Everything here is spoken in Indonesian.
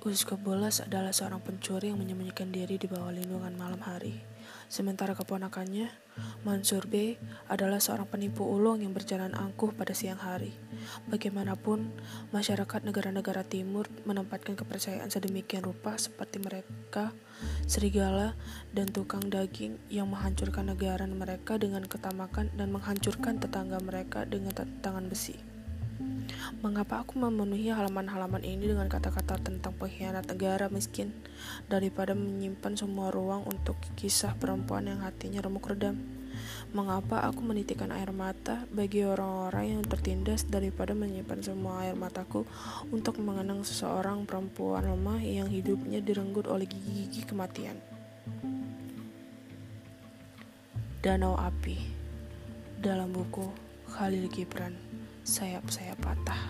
Khusus Bolas adalah seorang pencuri yang menyembunyikan diri di bawah lindungan malam hari. Sementara keponakannya, Mansur B, adalah seorang penipu ulung yang berjalan angkuh pada siang hari. Bagaimanapun, masyarakat negara-negara timur menempatkan kepercayaan sedemikian rupa seperti mereka, serigala, dan tukang daging yang menghancurkan negara mereka dengan ketamakan dan menghancurkan tetangga mereka dengan tangan besi. Mengapa aku memenuhi halaman-halaman ini dengan kata-kata tentang pengkhianat negara miskin daripada menyimpan semua ruang untuk kisah perempuan yang hatinya remuk redam? Mengapa aku menitikan air mata bagi orang-orang yang tertindas daripada menyimpan semua air mataku untuk mengenang seseorang perempuan lemah yang hidupnya direnggut oleh gigi-gigi kematian? Danau Api dalam buku Khalil Gibran sayap-sayap patah.